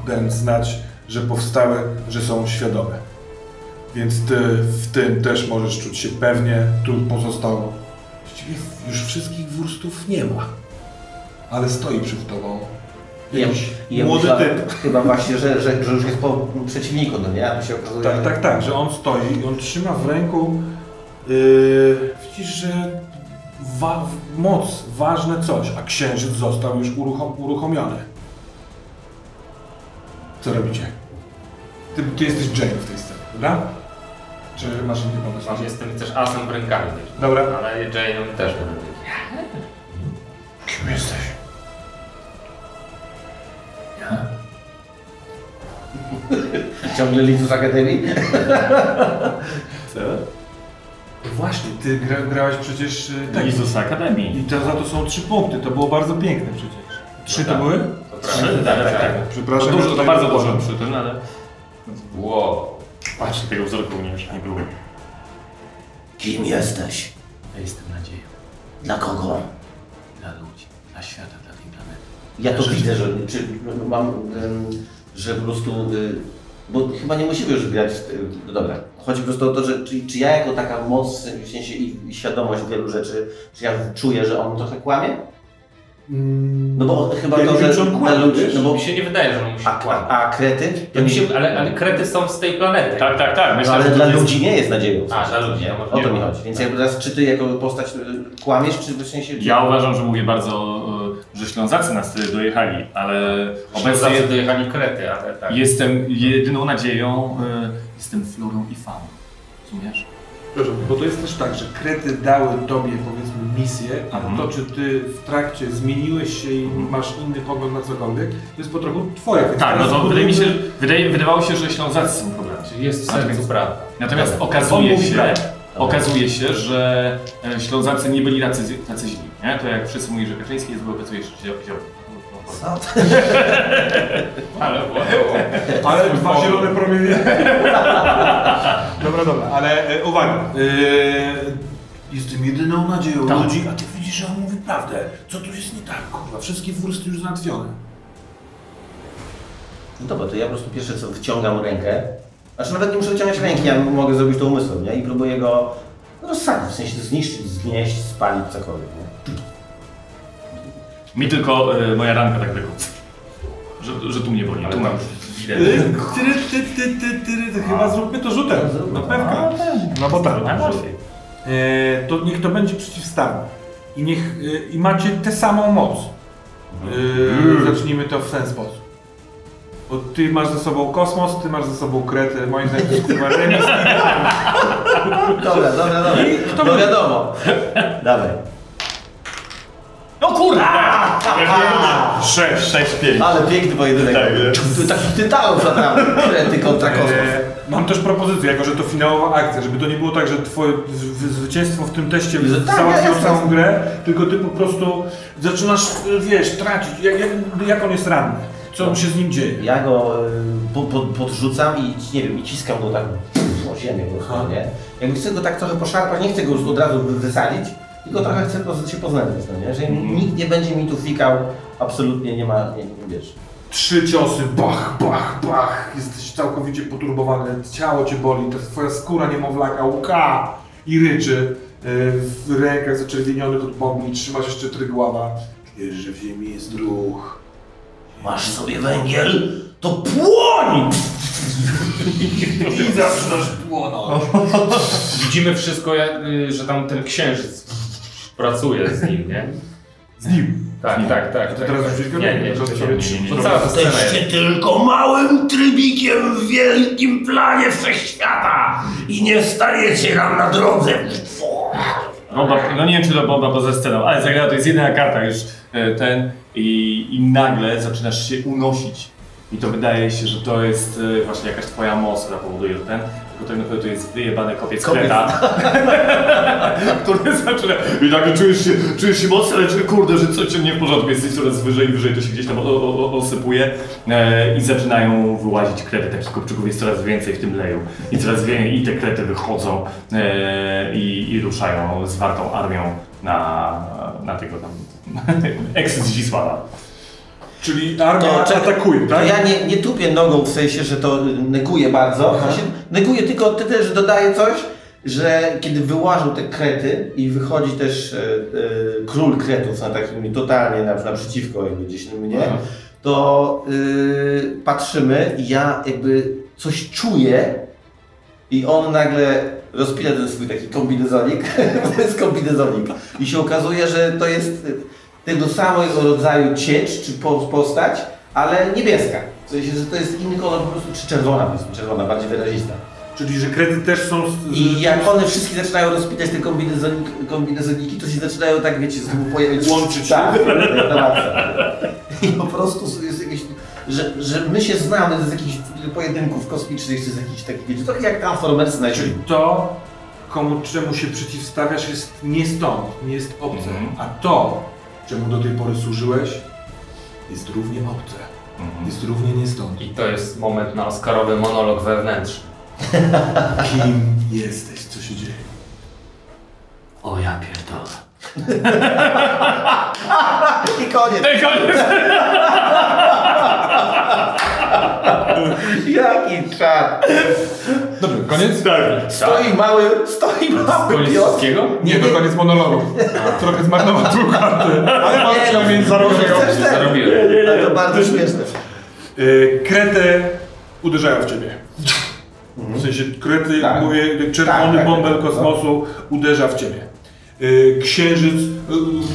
dając znać, że powstały, że są świadome. Więc ty w tym też możesz czuć się pewnie. Tu pozostało. Właściwie już wszystkich wurstów nie ma. Ale stoi przed tobą. Ja młody myślałem typ. Chyba właśnie, że, że, że już jest po przeciwniku, no nie? Się okazuje... Tak, tak, tak, że on stoi i on trzyma w ręku. Yy, widzisz, że wa- moc, ważne coś, a księżyc został już uruchom- uruchomiony. Co robicie? Ty, ty jesteś Jane w tej scenie, prawda? Czy masz inny pomysł? Mam, jestem też asem w rękami. Dobra. Ale Jane'em też będę. Kim jesteś? Ja? Ciągle Lizus Akademii? Właśnie, ty gra, grałeś przecież yy, tak. Jezus Akademii. I to, za to są trzy punkty, to było bardzo piękne przecież. Trzy to tak. były? To Trzy? prawda. Tak, tak, tak. Przepraszam. To, dużo, ja to bardzo dużo przy tym, ale... Wow. Patrz, tego wzroku nie, już nie było. Kim jesteś? Ja jestem nadzieją. Dla kogo? Dla ludzi, dla świata, dla tej planety. Ja to widzę, że czy mam, że po prostu, y, bo chyba nie musimy już grać, y, no dobra, chodzi po prostu o to, że czy, czy ja jako taka moc, w sensie i, i świadomość wielu rzeczy, czy ja czuję, że on trochę kłamie? Mm, No bo chyba Ja to, że on dla kłamie, no bo, Mi się nie wydaje, że on musi a, kłamać. a, krety? To mi się, ale, ale krety są z tej planety. Tak, tak, tak. No, Myślę, ale że to dla jest- ludzi nie jest nadzieją. A, dla ludzi, Nie? no O to mi chodzi. Więc jakby teraz, czy ty jako postać y, kłamiesz, czy w sensie... Ja uważam, że mówię bardzo, e, że Ślązacy nas tutaj dojechali, ale obecnie Obecnie dojechali krety, ale tak. jestem jedyną nadzieją, e, jestem florą i fauną. Rozumiesz? Przepraszam, bo to jest też tak, że krety dały tobie powiedzmy misję, a Mhm. to czy ty w trakcie zmieniłeś się i masz inny pogląd na cokolwiek, to jest po trochu twoja. Tak, no to wydaje mi się, wydaje, wydawało się, że Ślązacy są problemem. Czyli jest w Natomiast- sercu prawda. Natomiast On okazuje się, prawdę. okazuje się, że e, Ślązacy nie byli tacy, tacy źli. Nie? To jak wszyscy mówią, że Kaczyński jest, bo okazuje się. Co? Ale Ale dwa zielone promienie. dobra, dobra, ale e, uwaga. E, jestem jedyną nadzieją Tak. ludzi, a ty widzisz, że on mówi prawdę. Co tu jest nie tak, kurwa? Wszystkie wursty już załatwione. No dobra, to ja po prostu pierwsze co wyciągam rękę. Znaczy nawet nie muszę wyciągać ręki, ja mogę zrobić to umysłem, nie? I próbuję go rozsadzić, w sensie zniszczyć, zgnieść, spalić, cokolwiek? Mi tylko e, moja ranka tak wygląda. Że, że tu mnie boli. Tu mam. Ty, ty, ty, ty, ty, ty, ty, chyba zróbmy to rzutem. No pewka. No bo tak. Najłatwiej. E, to niech to będzie przeciwstawne. I niech e, i macie tę samą moc. E, zacznijmy to w ten sposób. Bo ty masz ze sobą kosmos, ty masz ze sobą kretę, moim zdaniem to jest kurwa remis. Dobra, dobra, dobra. kto No wiadomo. Dawaj. No kurde! A, 6, 6, 5. ale piękny pojedynek. Tak, Tu takich tytanów naprawdę. Krety kontra kosmos. E, mam też propozycję, jako że to finałowa akcja, żeby to nie było tak, że twoje zwycięstwo w tym teście że tak, załatwiło całą grę, tylko ty po prostu zaczynasz, e, wiesz, tracić. Jak, jak, jak on jest ranny? Co się z nim dzieje? Ja go y, po, po, podrzucam i nie wiem, i ciskam go tak o ziemię po prostu, nie? Jakby chcę go tak trochę poszarpać, nie chcę go już od razu wysadzić, tylko trochę chcę się poznęcać, no nie? Że nikt nie będzie mi tu fikał, absolutnie nie ma, nie, nie wiesz. Trzy ciosy, bach, bach, bach. Jesteś całkowicie poturbowany, ciało cię boli, ta twoja skóra niemowlaka łka i ryczy. E, W rękach zaczerwienionych od bombi trzymasz jeszcze trygława. Wiesz, że w ziemi jest ruch. Masz sobie węgiel? To płoń! I zaczynasz płonąć. Widzimy wszystko, jak, y, że tam ten księżyc pracuje z nim, nie? Z nim. Tak, tak, tak. A ty tak, teraz tak. go? Nie, nie, To nie, sobie nie, trzy- nie, nie. Bo cała ta scena jest. Tylko małym trybikiem w wielkim planie wszechświata! i nie stajecie nam na drodze. Boba, no nie wiem czy to Boba poza sceną, ale zagrała to jest jedyna karta już e, ten i, i nagle zaczynasz się unosić. I to wydaje się, że to jest e, właśnie jakaś twoja moc, która powoduje że ten. Tylko tak naprawdę to jest wyjebany kopiec kreta, który zaczyna... I nagle czujesz się, czujesz się mocno, ale kurde, że coś nie w porządku, jesteś coraz wyżej, wyżej, to się gdzieś tam o, o, o, osypuje e, i zaczynają wyłazić krety, takich kopczyków jest coraz więcej w tym leju. I coraz więcej, i te krety wychodzą e, i, i ruszają zwartą armią na, na tego tam ex Zdzisława. Czyli armia To atakuje, tak? ja nie, nie tupię nogą w sensie, że to neguję bardzo. W sensie neguję tylko ty też dodaję coś, że kiedy wyłażą te krety i wychodzi też e, e, król kretów na takim totalnie na, naprzeciwko jakby gdzieś mnie, Aha. to y, patrzymy i ja jakby coś czuję i on nagle rozpina ten swój taki kombinezonik, to jest kombinezonik i się okazuje, że to jest tego samego rodzaju ciecz czy po- postać, ale niebieska. W sensie, że to jest inny kolor po prostu, czy czerwona, powiedzmy, czerwona, bardziej wyrazista. Czyli, że krety też są... z- I jak one wszystkie zaczynają rozpinać te kombinezonik, kombinezoniki, to się zaczynają tak, wiecie, z tym pojawiać. Łączyć. Tak, na maksa. I po prostu jest jakieś, że, że my się znamy z jakichś pojedynków kosmicznych, czy z jakichś takich, wiecie, trochę jak Transformers na Czyli to, komu czemu się przeciwstawiasz, jest nie stąd, nie jest obce. Mhm. A to, czemu do tej pory służyłeś, jest równie obce. Jest równie nie stąd. I to jest moment na Oscarowy monolog wewnętrzny. Kim jesteś? Co się dzieje? O ja pierdolę. I koniec. Jaki czar. Dobrze, koniec? Tak. Stoi mały, stoi mały Koniec piotr. wszystkiego? Nie, to koniec monologu. Trochę zmarnował tu kartę, ale no, przynajmniej zarobił. chcesz ten? Zarobiłem. Ale to bardzo śmieszne. Y, Krety uderzają w ciebie. W sensie krety, Tak. mówię, czerwony Tak, tak, bąbel tak, kosmosu uderza w ciebie. Y, Księżyc y,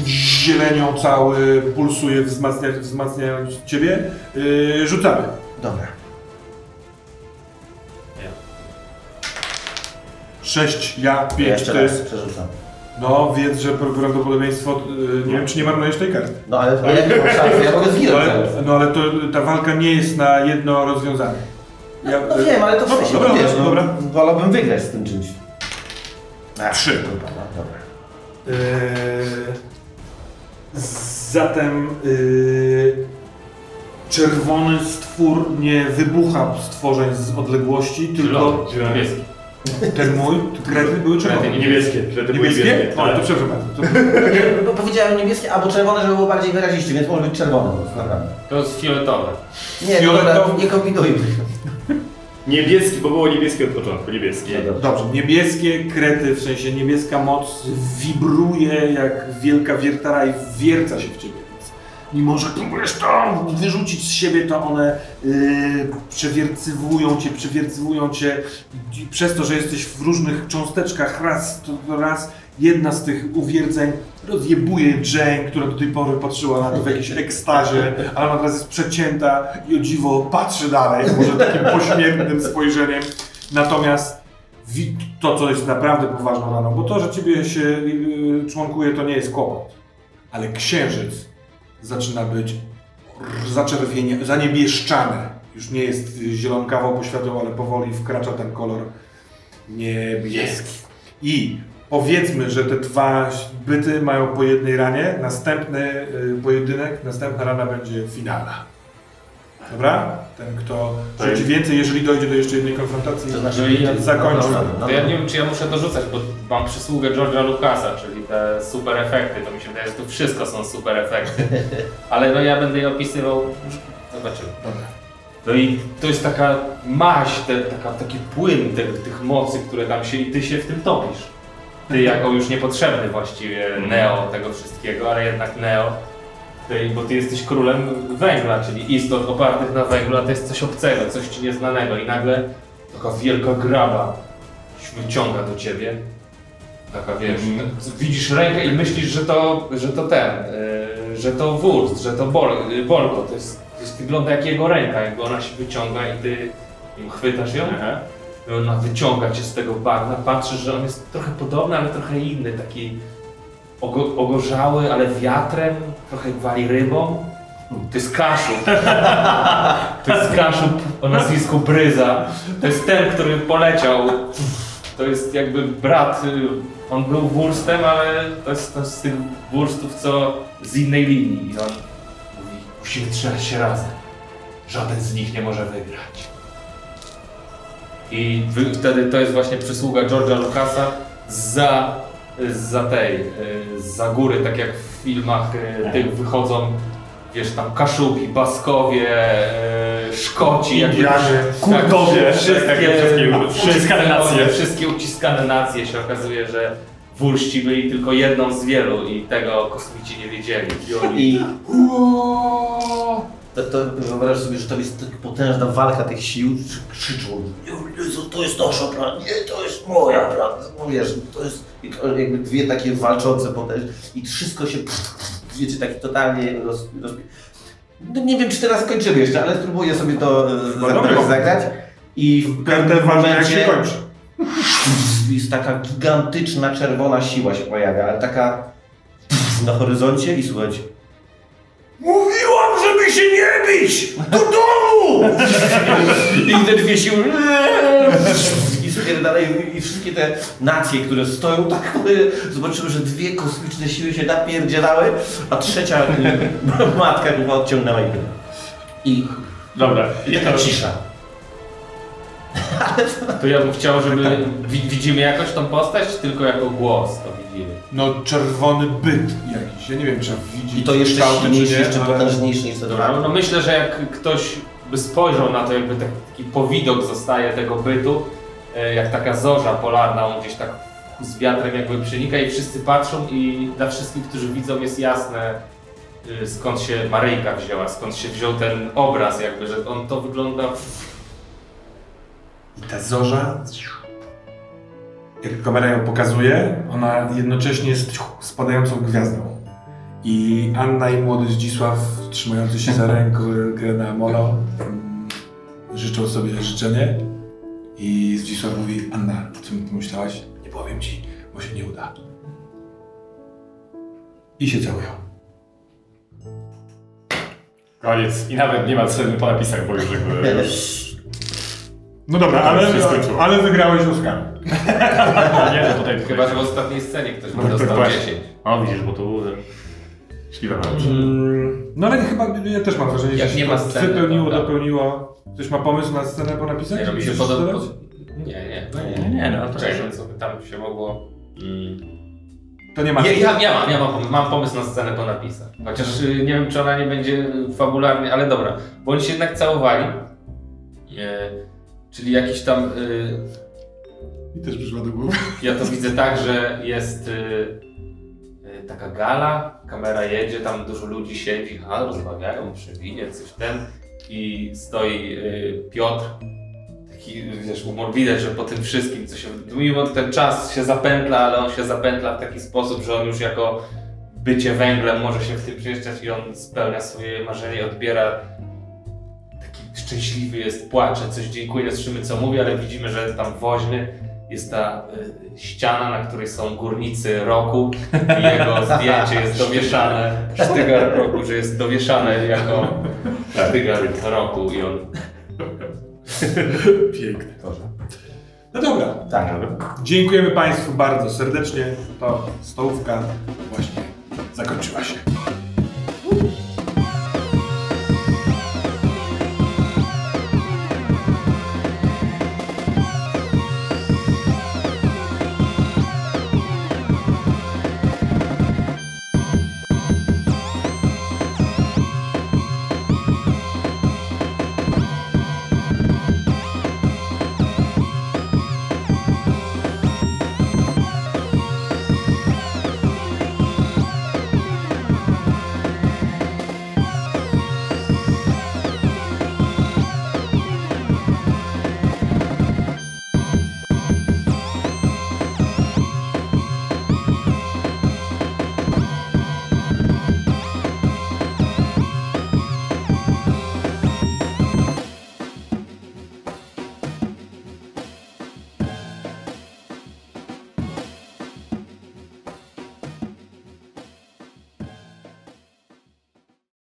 zielenią cały pulsuje, wzmacnia, wzmacniając ciebie. Y, Rzucamy. Dobra. 6, ja, 5, Jeszcze ty. raz przerzucam. No, wiedz, że prawdopodobieństwo, y, nie wiem czy nie marnujesz tej karty. No ale ja nie mam szansy, ja mogę No zginąć ale, zaraz. no ale to, ta walka nie jest na jedno rozwiązanie. Ja, No wiem, ale to w Dobra, sensie, dobra, no wiesz, dobra. no, wolałbym wygrać z tym czymś. Ach, Trzy. Dobra, no, dobra. Eee, zatem eee, czerwony stwór nie wybucha stworzeń z odległości, tylko niebieski. ten mój, krety były czerwone. Niebieskie. Niebieskie? niebieskie, O, tak. to przepraszam bardzo. To- Nie, bo powiedziałem niebieskie albo czerwone, żeby było bardziej wyraziście, więc może być czerwone naprawdę. To jest fioletowe. Nie, Fioletowy. dobra, nie kombinujmy. Niebieski, bo było niebieskie od początku, niebieskie. Dobrze, niebieskie krety, w sensie niebieska moc wibruje jak wielka wiertara i wierca się w ciebie. Mimo, że próbujesz to wyrzucić z siebie, to one yy, przewiercywują cię, przewiercywują cię i przez to, że jesteś w różnych cząsteczkach raz, to, raz jedna z tych uwierdzeń rozjebuje Jane, która do tej pory patrzyła na to w jakiejś ekstazie, ale ona teraz jest przecięta i o dziwo patrzy dalej, może takim pośmiertnym spojrzeniem. Natomiast to, co jest naprawdę poważną raną, bo to, że ciebie się yy, członkuje, to nie jest kłopot. Ale księżyc zaczyna być zaczerwienie, zaniebieszczany. Już nie jest zielonkawą poświatą, ale powoli wkracza ten kolor niebieski. I powiedzmy, że te dwa byty mają po jednej ranie. Następny y, pojedynek, następna rana będzie finalna. Dobra? Ten, kto rzuci więcej, jeżeli dojdzie do jeszcze jednej konfrontacji, To znaczy, No i ja- zakończy. no, no, no. To ja nie wiem, czy ja muszę dorzucać, bo mam przysługę George'a Lucasa, czyli te super efekty. To mi się wydaje, że tu wszystko są super efekty. Ale no ja będę je opisywał. Zobaczymy. Dobra. No i to jest taka maź, te, taka, taki płyn te, tych mocy, które tam się i ty się w tym topisz. Ty jako już niepotrzebny właściwie Neo tego wszystkiego, ale jednak Neo, ty, bo ty jesteś królem węgla, czyli istot opartych na węglu, a to jest coś obcego, coś ci nieznanego. I nagle taka wielka graba wyciąga do ciebie. Taka wiesz, widzisz rękę i myślisz, że to, że to ten, yy, że to wurst, że to bol, yy, bolko, to jest, to jest, wygląda jak jego ręka, jakby ona się wyciąga i ty ją chwytasz ją. Aha. I ona wyciąga cię z tego bagna, patrzysz, że on jest trochę podobny, ale trochę inny, taki ogo, ogorzały, ale wiatrem, trochę gwali rybą. To jest Kaszub. To jest Kaszub o nazwisku Bryza. To jest ten, który poleciał. To jest jakby brat. y, On był wurstem, ale to jest, to jest z tych wurstów, co z innej linii. I on mówi, musimy trzymać się razem. Żaden z nich nie może wygrać. I wy, wtedy to jest właśnie przysługa George'a Lucasa za, za tej, y, za góry, tak jak w filmach y, tych wychodzą, wiesz, tam Kaszubi, Baskowie, y, Szkoci, jakby- Indianie, Kurdowie, tak, takie wszystkie wszystkie, uciskane nacje. wszystkie uciskane nacje się okazuje, że Wulści byli tylko jedną z wielu i tego kosmici nie wiedzieli. I oni, I to, to wyobraź sobie, że to jest tak potężna walka tych sił, krzyczą, Jezu, to jest nasza prawda, nie, to jest moja prawda, no wiesz, to jest jakby dwie takie walczące potężne i wszystko się, wiecie, tak totalnie roz, roz... No nie wiem, czy teraz kończymy jeszcze, ale spróbuję sobie to e, No zagrać i w pewnym ważny jak się momencie kończy. jest taka gigantyczna czerwona siła się pojawia, ale taka na horyzoncie i słuchajcie, Mówiłam, żeby się nie bić! Do domu! I te dwie siły i spierdalają i wszystkie te nacje, które stoją tak, y, zobaczyły, że dwie kosmiczne siły się napierdzielały, a trzecia y, matka chyba odciągnęła ich. I, Dobra. i taka cisza. to ja bym chciał, żeby wi- widzimy jakoś tą postać, czy tylko jako głos to. No czerwony byt jakiś. Ja nie wiem, czy widzi I to jeszcze kształty, czy silniejszy, nie, jeszcze ale- potężniejszy niż te Dobra, dwa. no myślę, że jak ktoś by spojrzał na to, jakby tak- taki powidok zostaje tego bytu, e, jak taka zorza polarna, on gdzieś tak z wiatrem jakby przenika i wszyscy patrzą i dla wszystkich, którzy widzą jest jasne e, skąd się Maryjka wzięła, skąd się wziął ten obraz jakby, że on to wygląda I ta zorza, jak kamera ją pokazuje, ona jednocześnie jest spadającą gwiazdą. I Anna i młody Zdzisław, trzymający się za rękę na Amolo, mm, życzą sobie życzenie. I Zdzisław mówi, Anna, o czym ty myślałaś? Nie powiem ci, bo się nie uda. I się całują. Koniec. I nawet nie ma sceny po napisach, bo już jakby... No dobra, ale, ale wygrałeś Oscar. Nie, to tutaj... Chyba, że w ostatniej scenie ktoś No, dostał właśnie. 10. O, widzisz, bo tu... e, Śliwa. Mm, No ale chyba, ja też mam wrażenie, Jak że nie się ma to sceny, wypełniło, dobra. dopełniło. Ktoś ma pomysł na scenę po napisach? Nie, no mi się podoba. Nie, nie, no Nie, nie. nie, no to Czekaj, co by tam się mogło... Mm. To nie ma. Ja, ja, ja, mam, ja mam, pomysł, mam pomysł na scenę po napisach. Chociaż y, nie wiem, czy ona nie będzie y, fabularnie, ale dobra. Bo oni się jednak całowali. E, czyli jakiś tam. Y, I też przyszła do głowy. ja to widzę tak, że jest y, y, taka gala, kamera jedzie, tam dużo ludzi siedzi, a rozmawiają przy winie, coś ten. I stoi Piotr. Taki, wiesz, humor widać, że po tym wszystkim, co się. Mimo ten czas się zapętla, ale on się zapętla w taki sposób, że on już jako bycie węglem może się w tym przemieszczać i on spełnia swoje marzenie, odbiera szczęśliwy jest, płacze, coś dziękuję, słyszymy co mówi, ale widzimy, że tam woźny jest ta y, ściana, na której są górnicy roku i jego zdjęcie jest dowieszane, sztygar roku, że jest dowieszane jako sztygar roku i on Piękny. No dobra. Tak. Dziękujemy Państwu bardzo serdecznie. To stołówka właśnie zakończyła się.